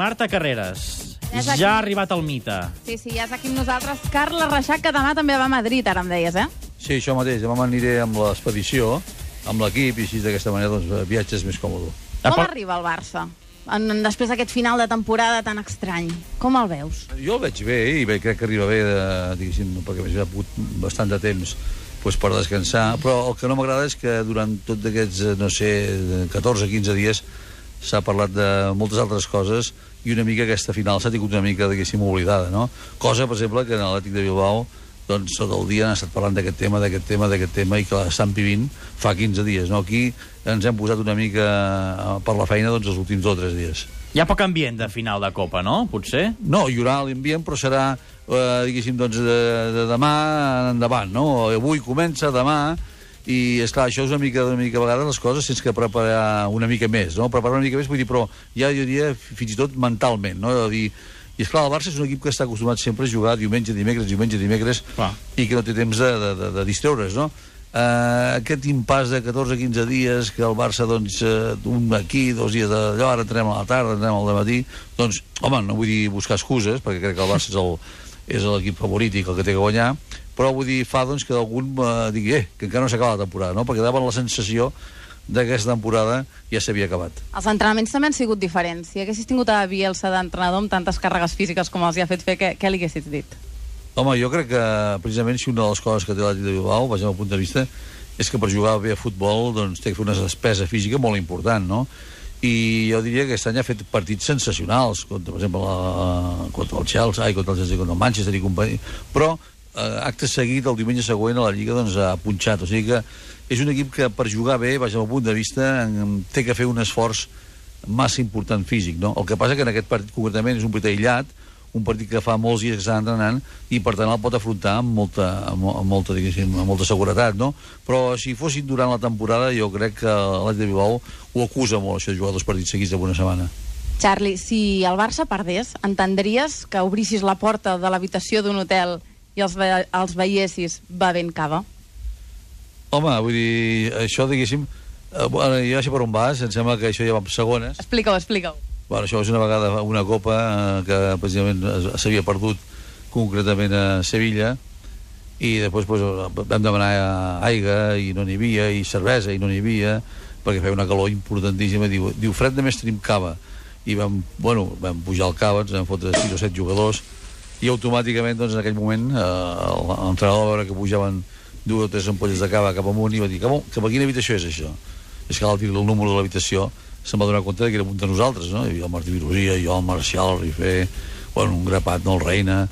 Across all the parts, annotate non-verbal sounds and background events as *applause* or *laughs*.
Marta Carreras. Aquí. Ja ha arribat el mite. Sí, sí, ja és aquí amb nosaltres. Carla Reixac, que demà també va a Madrid, ara em deies, eh? Sí, això mateix. Demà m'aniré amb l'expedició, amb l'equip, i així d'aquesta manera doncs, el viatge és més còmode. Com arriba el Barça? En, en- després d'aquest final de temporada tan estrany. Com el veus? Jo el veig bé i bé, crec que arriba bé, de, diguéssim, perquè a més ha hagut bastant de temps doncs, per descansar, però el que no m'agrada és que durant tot aquests, eh, no sé, 14-15 dies s'ha parlat de moltes altres coses i una mica aquesta final s'ha tingut una mica, diguéssim, oblidada, no? Cosa, per exemple, que en l'Atlètic de Bilbao doncs tot el dia han estat parlant d'aquest tema, d'aquest tema, d'aquest tema, i que l'estan vivint fa 15 dies, no? Aquí ens hem posat una mica eh, per la feina doncs, els últims dos o tres dies. Hi ha poc ambient de final de Copa, no? Potser? No, hi haurà l'ambient, però serà, eh, diguéssim, doncs, de, de demà en endavant, no? Avui comença, demà, i, és clar això és una mica, una mica a vegades les coses sense que preparar una mica més, no? Preparar una mica més, vull dir, però ja jo diria fins i tot mentalment, no? De dir, i esclar, el Barça és un equip que està acostumat sempre a jugar diumenge, dimecres, diumenge, dimecres, Clar. i que no té temps de, de, de, de distreure's, no? Uh, aquest impàs de 14-15 dies que el Barça, doncs, uh, un aquí, dos dies d'allò, ara entrem a la tarda, entrem al matí, doncs, home, no vull dir buscar excuses, perquè crec que el Barça és el, és l'equip favorit i el que té que guanyar, però vull dir, fa doncs, que algun uh, digui, eh, que encara no s'acaba la temporada, no? perquè davant la sensació d'aquesta temporada ja s'havia acabat. Els entrenaments també han sigut diferents. Si haguessis tingut a Bielsa d'entrenador amb tantes càrregues físiques com els hi ha fet fer, què, què li haguessis dit? Home, jo crec que precisament si una de les coses que té l'Atlètic de Bilbao, vaig al punt de vista, és que per jugar bé a futbol doncs, té que fer una despesa física molt important, no? I jo diria que aquest any ha fet partits sensacionals, contra, per exemple, la, contra el Chelsea, ai, contra el Chelsea, contra el Manchester i companyia, però eh, acte seguit, el diumenge següent a la Lliga, doncs ha punxat, o sigui que és un equip que per jugar bé, vaig al punt de vista, en, té que fer un esforç massa important físic, no? El que passa que en aquest partit concretament és un partit aïllat, un partit que fa molts dies que està entrenant i per tant el pot afrontar amb molta, amb, mo- amb molta, amb molta seguretat, no? Però si fossin durant la temporada jo crec que l'Atlètic de Bilbao ho acusa molt, això de jugar dos partits seguits en una setmana. Charlie, si el Barça perdés, entendries que obrissis la porta de l'habitació d'un hotel i els, ve els veiessis bevent cava? Home, vull dir, això diguéssim, eh, bueno, jo sé per on vas, em sembla que això ja va amb segones, Explica-ho, explica-ho. Bueno, això és una vegada una copa eh, que precisament s'havia perdut concretament a Sevilla i després pues, vam demanar aigua i no n'hi havia, i cervesa i no n'hi havia, perquè feia una calor importantíssima. Diu, diu fred només tenim cava. I vam, bueno, vam pujar al cava, ens vam fotre 6 o 7 jugadors, i automàticament, doncs, en aquell moment, eh, l'entrenador va veure que pujaven dues o tres ampolles de cava cap amunt i va dir, cap, cap a quina habitació és això? És que al dir el número de l'habitació se'n va donar compte que era un de nosaltres, no? Hi havia el Martí Virosia, jo, el Marcial, el Rifé, bueno, un grapat, no, el Reina,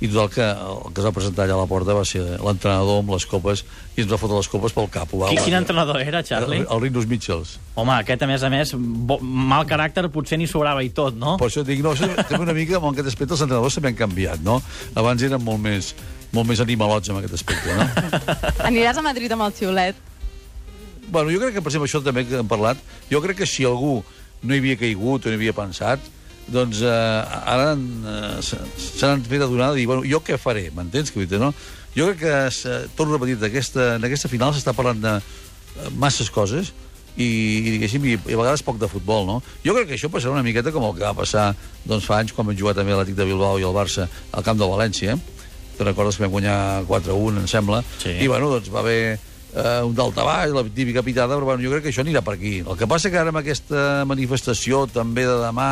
i total que el que es va presentar allà a la porta va ser l'entrenador amb les copes i ens va fotre les copes pel cap. Va, Qui, quin entrenador era, Charlie? El, el Rinus Mitchells. Home, aquest, a més a més, bo, mal caràcter potser n'hi sobrava i tot, no? Per això et dic, no, això, també una mica, amb aquest aspecte, els entrenadors també han canviat, no? Abans eren molt més, molt més animalots amb aquest aspecte, no? *laughs* Aniràs a Madrid amb el xiulet. Bueno, jo crec que, per exemple, això també que hem parlat, jo crec que si algú no hi havia caigut o no hi havia pensat, doncs eh, ara eh, n'han fet adonar de dir, bueno, jo què faré, m'entens? No? Jo crec que, torno a repetir, aquesta, en aquesta final s'està parlant de eh, masses coses i, i, diguéssim, i, i a vegades poc de futbol, no? Jo crec que això passarà una miqueta com el que va passar doncs, fa anys quan vam jugar també l'Atlètic de Bilbao i el Barça al camp de València, eh? Te'n recordes que vam guanyar 4-1, em sembla? Sí. I, bueno, doncs va haver eh, un daltabaix, la típica pitada, però bueno, jo crec que això anirà per aquí. El que passa que ara amb aquesta manifestació també de demà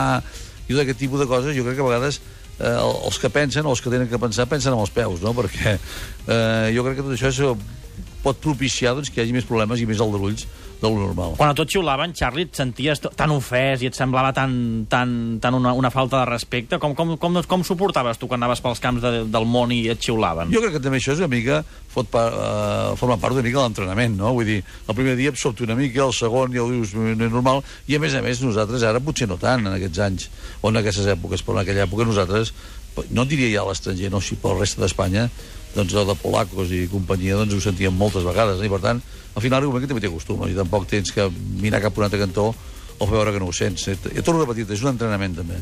i tot aquest tipus de coses, jo crec que a vegades eh, els que pensen, o els que tenen que pensar, pensen amb els peus, no? Perquè eh, jo crec que tot això és, pot propiciar doncs, que hi hagi més problemes i més aldarulls del normal. Quan a tot xiulaven, Charlie, et senties tan ofès i et semblava tan, tan, tan una, una falta de respecte? Com, com, com, com suportaves tu quan anaves pels camps de, del món i et xiulaven? Jo crec que també això és una mica, fot pa, uh, forma part una mica de l'entrenament, no? Vull dir, el primer dia et sobta una mica, el segon ja ho dius no és normal, i a més a més nosaltres ara potser no tant en aquests anys, o en aquestes èpoques, però en aquella època nosaltres, no diria ja a l'estranger, no, si pel resta d'Espanya, doncs de polacos i companyia doncs ho sentíem moltes vegades, i per tant, al final arriba que també t'hi acostumes, i tampoc tens que mirar cap a un altre cantó o fer veure que no ho sents. Jo torno a repetir, és un entrenament també.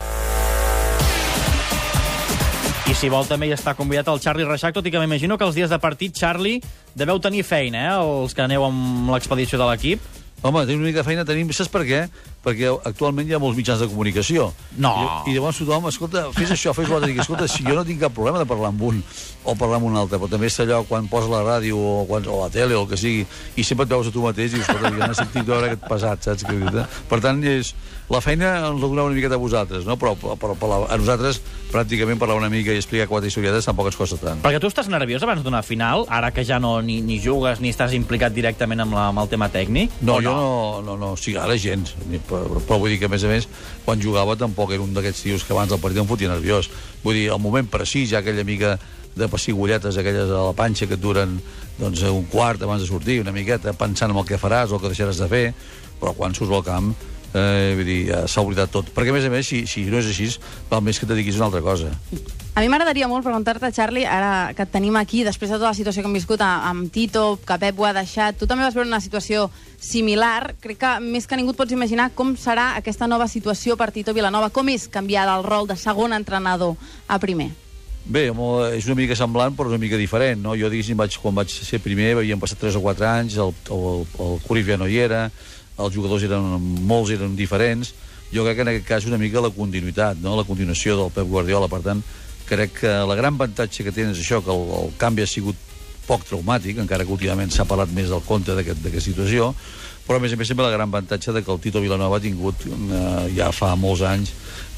I si vol també hi està convidat el Charlie Reixac, tot i que m'imagino que els dies de partit, Charlie, deveu tenir feina, eh? Els que aneu amb l'expedició de l'equip. Home, tenim una mica de feina, tenim... Saps per què? Perquè actualment hi ha molts mitjans de comunicació. No. I, i llavors tothom, escolta, fes això, fes l'altre. Dic, escolta, si jo no tinc cap problema de parlar amb un o parlar amb un altre, però també és allò quan posa la ràdio o, quan, o la tele o el que sigui, i sempre et veus a tu mateix i dius, escolta, jo no sentit veure aquest pesat, saps? Que, per tant, és, la feina ens la doneu una miqueta a vosaltres, no? però, però, però a nosaltres pràcticament parlar una mica i explicar quatre historietes tampoc ens costa tant. Perquè tu estàs nerviós abans d'una final, ara que ja no ni, ni jugues ni estàs implicat directament amb, la, amb el tema tècnic? No, jo no, no, no, sí, ara gens, però, però vull dir que, a més a més, quan jugava tampoc era un d'aquests tios que abans del partit em fotia nerviós. Vull dir, el moment precís, ja aquella mica de pessigolletes aquelles a la panxa que et duren doncs, un quart abans de sortir, una miqueta, pensant en el que faràs o el que deixaràs de fer, però quan surts al camp eh, vull dir, ja s'ha oblidat tot. Perquè, a més a més, si, si no és així, val més que et dediquis a una altra cosa. A mi m'agradaria molt preguntar-te, Charlie, ara que et tenim aquí, després de tota la situació que hem viscut amb Tito, que Pep ho ha deixat, tu també vas veure una situació similar. Crec que més que ningú pots imaginar com serà aquesta nova situació per Tito Vilanova. Com és canviar del rol de segon entrenador a primer? Bé, és una mica semblant, però una mica diferent, no? Jo, diguéssim, vaig, quan vaig ser primer, havien passat 3 o 4 anys, el, el, el Curif ja no hi era, els jugadors eren, molts eren diferents, jo crec que en aquest cas una mica la continuïtat, no? la continuació del Pep Guardiola, per tant, crec que la gran avantatge que tenen és això, que el, el canvi ha sigut poc traumàtic, encara que últimament s'ha parlat més del compte d'aquesta situació, però a més a més sempre la gran avantatge de que el Tito Vilanova ha tingut eh, ja fa molts anys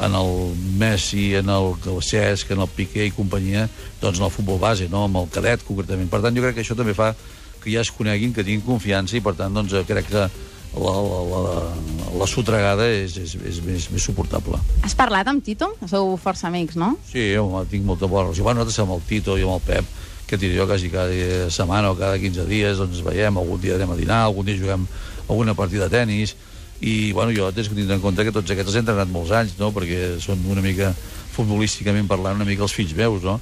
en el Messi, en el Cesc, en el Piqué i companyia, doncs en el futbol base, no? amb el cadet concretament. Per tant, jo crec que això també fa que ja es coneguin, que tinguin confiança i per tant doncs, crec que la, la, la, la sotregada és, és, és més, més suportable. Has parlat amb Tito? Sou força amics, no? Sí, home, tinc molta bona relació. Bueno, nosaltres amb el Tito i amb el Pep, que diré jo, quasi cada setmana o cada 15 dies doncs ens veiem, algun dia anem a dinar, algun dia juguem alguna partida de tennis, i bueno, jo tens que tindre en compte que tots aquests els he entrenat molts anys, no? perquè són una mica futbolísticament parlant una mica els fills meus, no?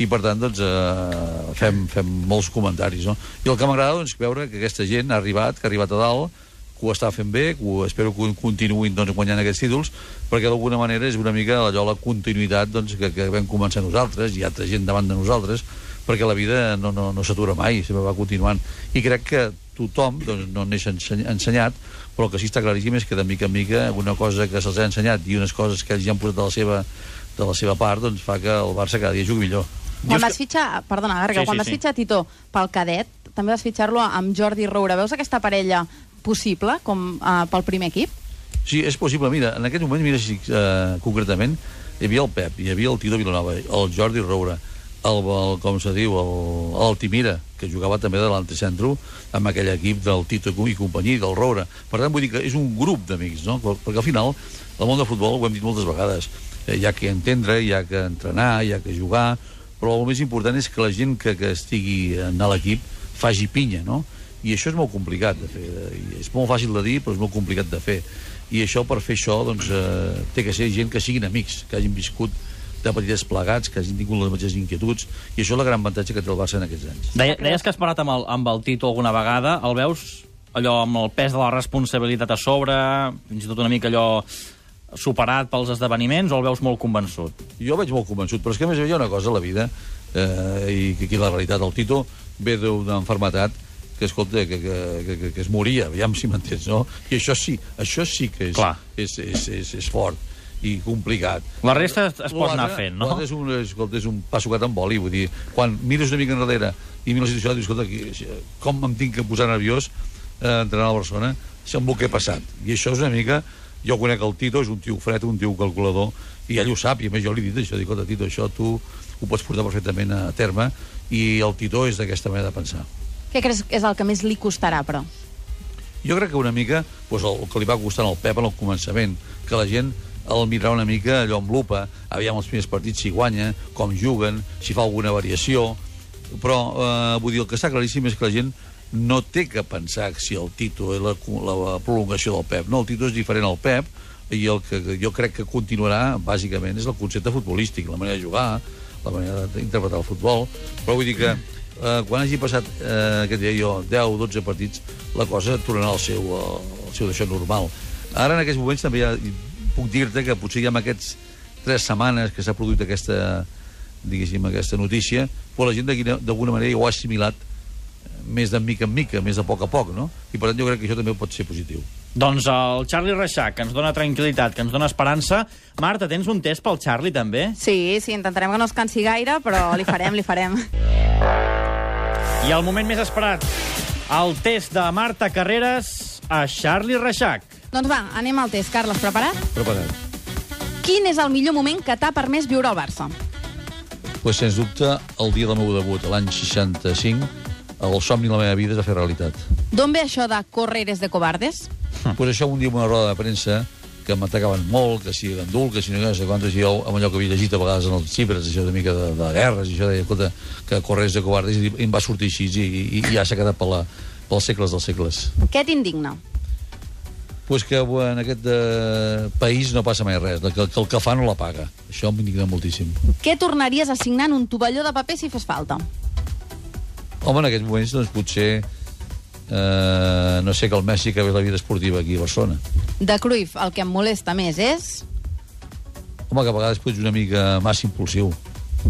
i per tant doncs, eh, fem, fem molts comentaris no? i el que m'agrada doncs, veure que aquesta gent ha arribat, que ha arribat a dalt que ho està fent bé, que ho, espero que continuïn doncs, guanyant aquests títols, perquè d'alguna manera és una mica allò la continuïtat doncs, que, que vam començar nosaltres, i altra gent davant de nosaltres, perquè la vida no, no, no s'atura mai, sempre va continuant. I crec que tothom doncs, no neix ensenyat, però el que sí està claríssim és que de mica en mica una cosa que se'ls ha ensenyat i unes coses que ells ja han posat de la seva, de la seva part doncs, fa que el Barça cada dia jugui millor. Quan vas fitxar, perdona, Garga, sí, quan sí, vas sí. fitxar Tito pel cadet, també vas fitxar-lo amb Jordi Roura. Veus aquesta parella possible com uh, pel primer equip? Sí, és possible. Mira, en aquest moment, mira si uh, concretament, hi havia el Pep, hi havia el Tito Vilanova, el Jordi Roura, el, el com se diu, el, el Timira, que jugava també de l'antecentro amb aquell equip del Tito i companyia, del Roura. Per tant, vull dir que és un grup d'amics, no? Perquè al final, el món del futbol, ho hem dit moltes vegades, eh, hi ha que entendre, hi ha que entrenar, hi ha que jugar, però el més important és que la gent que, que estigui en l'equip faci pinya, no? I això és molt complicat de fer I és molt fàcil de dir però és molt complicat de fer i això per fer això doncs, eh, té que ser gent que siguin amics que hagin viscut de petits plegats, que hagin tingut les mateixes inquietuds, i això és la gran avantatge que té el Barça en aquests anys. Deia, deies que has parlat amb el, amb el Tito alguna vegada, el veus allò amb el pes de la responsabilitat a sobre, fins i tot una mica allò superat pels esdeveniments, o el veus molt convençut? Jo veig molt convençut, però és que a més hi ha una cosa a la vida, eh, i que aquí la realitat, el Tito ve d'una enfermetat que, escolta, que, que, que, que es moria, aviam si m'entens, no? I això sí, això sí que és, és, és, és, és fort i complicat. La resta es pot anar fent, no? És un, escolta, és un passucat amb oli, vull dir, quan mires una mica enrere i mires la situació, dius, escolta, aquí, com em tinc que posar nerviós eh, entrenar a Barcelona, amb el que he passat. I això és una mica... Jo conec el Tito, és un tio fred, un tio calculador, i ell ho sap, i a més jo li he dit això, dic, escolta, Tito, això tu ho pots portar perfectament a terme, i el Tito és d'aquesta manera de pensar. Què creus que és el que més li costarà, però? Jo crec que una mica doncs, el, que li va costar al Pep en el començament, que la gent el mirar una mica allò amb lupa, aviam els primers partits si guanya, com juguen, si fa alguna variació, però eh, vull dir, el que està claríssim és que la gent no té que pensar si el Tito és la, la, prolongació del Pep. No, el Tito és diferent al Pep i el que jo crec que continuarà, bàsicament, és el concepte futbolístic, la manera de jugar, la manera d'interpretar el futbol, però vull dir que eh, quan hagi passat, eh, que diria jo, 10 o 12 partits, la cosa tornarà al seu, al seu d'això normal. Ara, en aquests moments, també ja puc dir-te que potser ja en aquests 3 setmanes que s'ha produït aquesta, diguéssim, aquesta notícia, però la gent d'alguna manera ja ho ha assimilat més de mica en mica, més de poc a poc, no? I per tant jo crec que això també pot ser positiu. Doncs el Charlie Reixac, que ens dona tranquil·litat, que ens dona esperança. Marta, tens un test pel Charlie, també? Sí, sí, intentarem que no es cansi gaire, però li farem, li farem. *laughs* I el moment més esperat, el test de Marta Carreras a Charlie Reixac. doncs va, anem al test. Carles, preparat? Preparat. Quin és el millor moment que t'ha permès viure al Barça? Pues, sens dubte, el dia del meu debut, l'any 65, el somni de la meva vida és a fer realitat. D'on ve això de correres de cobardes? Pues això un dia en una roda de premsa que m'atacaven molt, que si Gandul, que si no sé quantes, i jo, amb allò que havia llegit a vegades en els llibres, això de mica de, de guerres, i això deia, escolta, que corres de covardes, i, i em va sortir així, i, i, i ja s'ha quedat per la, pels segles dels segles. Què t'indigna? Pues que en aquest eh, país no passa mai res, que, que el que fa no la paga. Això m'indigna moltíssim. Què tornaries a signar en un tovalló de paper si fes falta? Home, en aquests moments, doncs, potser, eh, no sé, que el Messi acabés la vida esportiva aquí a Barcelona. De Cruyff, el que em molesta més és... Home, que a vegades pots una mica massa impulsiu.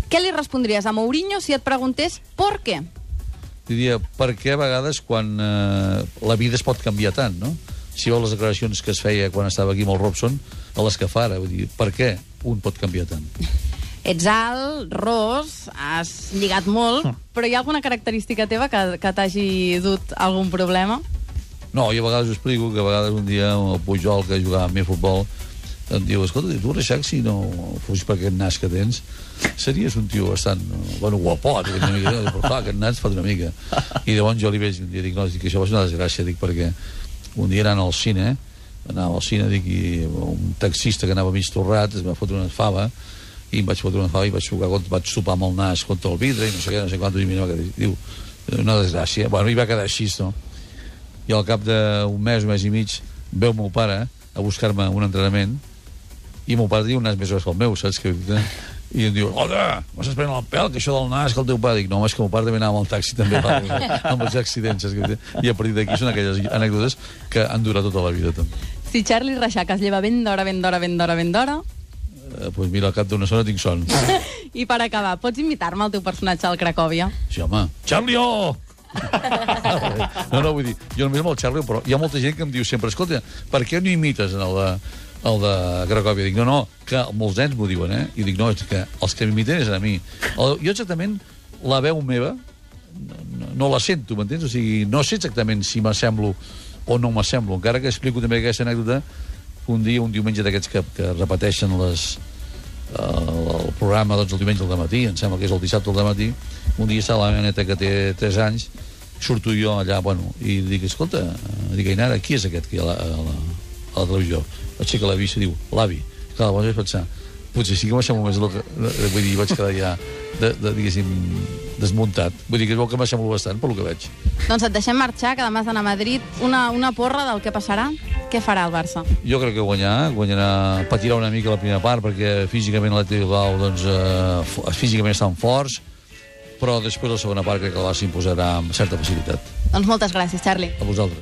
Què li respondries a Mourinho si et preguntés per què? Diria, per què a vegades quan eh, la vida es pot canviar tant, no? Si veus les declaracions que es feia quan estava aquí amb el Robson, a les que fa ara, vull dir, per què un pot canviar tant? *laughs* Ets alt, ros, has lligat molt, però hi ha alguna característica teva que, que t'hagi dut algun problema? No, jo a vegades ho explico, que a vegades un dia el Pujol, que jugava amb mi a futbol, em diu, escolta, tu, Reixac, si no fos per aquest nas que tens, series un tio bastant, bueno, guapot, una mica, però clar, aquest nas fa una mica. I llavors jo li veig, i dic, no, dic, això va ser una desgràcia, dic, perquè un dia anant al cine, anava al cine, dic, i un taxista que anava mig torrat es va fotre una fava, i em vaig fotre una fava i vaig, jugar, vaig sopar amb el nas contra el vidre i no sé què, no sé quant, i mira, quedar, diu, una desgràcia. Bueno, i va quedar així, no? I al cap d'un mes, un mes i mig, veu meu pare a buscar-me un entrenament i meu pare diu un nas més gros que el meu, saps? Que, i em diu, hola, m'estàs prenent el pèl, que això del nas, que el teu pare... Dic, no, és que meu pare també anava amb el taxi, també, va, amb els accidents. Saps? què? I a partir d'aquí són aquelles anècdotes que han durat tota la vida, també. Si Charlie Reixac es lleva ben d'hora, ben d'hora, ben d'hora, ben d'hora... Eh, pues mira, al cap d'una zona tinc son. *laughs* I per acabar, pots invitar-me al teu personatge al Cracòvia? Sí, home. Charlie, oh! *laughs* no, no, vull dir, jo només amb el Charlie, però hi ha molta gent que em diu sempre, escolta, per què no imites en el de, el de Cracòvia? Dic, no, no, que molts nens m'ho diuen, eh? I dic, no, és que els que m'imiten és a mi. El, jo exactament, la veu meva, no, no la sento, m'entens? O sigui, no sé exactament si m'assemblo o no m'assemblo, encara que explico també aquesta anècdota un dia, un diumenge d'aquests que, que repeteixen les, el, el programa doncs, el diumenge al matí, em sembla que és el dissabte al matí, un dia està la meva neta que té 3 anys, surto jo allà, bueno, i dic, escolta, eh, dic, Ainara, qui és aquest que hi ha a la, a la, a la televisió? Aixeca la vista i diu, l'avi. Clar, llavors vaig pensar, potser sí que m'assemblo més, del que, eh, vull dir, vaig quedar ja, de, de, diguéssim, desmuntat. Vull dir que es veu que m'assemblo bastant, per lo que veig. Doncs et deixem marxar, que demà has d'anar a Madrid. Una, una porra del que passarà. Què farà el Barça? Jo crec que guanyar, guanyarà, patirà una mica la primera part, perquè físicament l'Atlètic Bilbao, doncs, eh, físicament estan forts, però després la segona part crec que el Barça imposarà amb certa facilitat. Doncs moltes gràcies, Charlie. A vosaltres.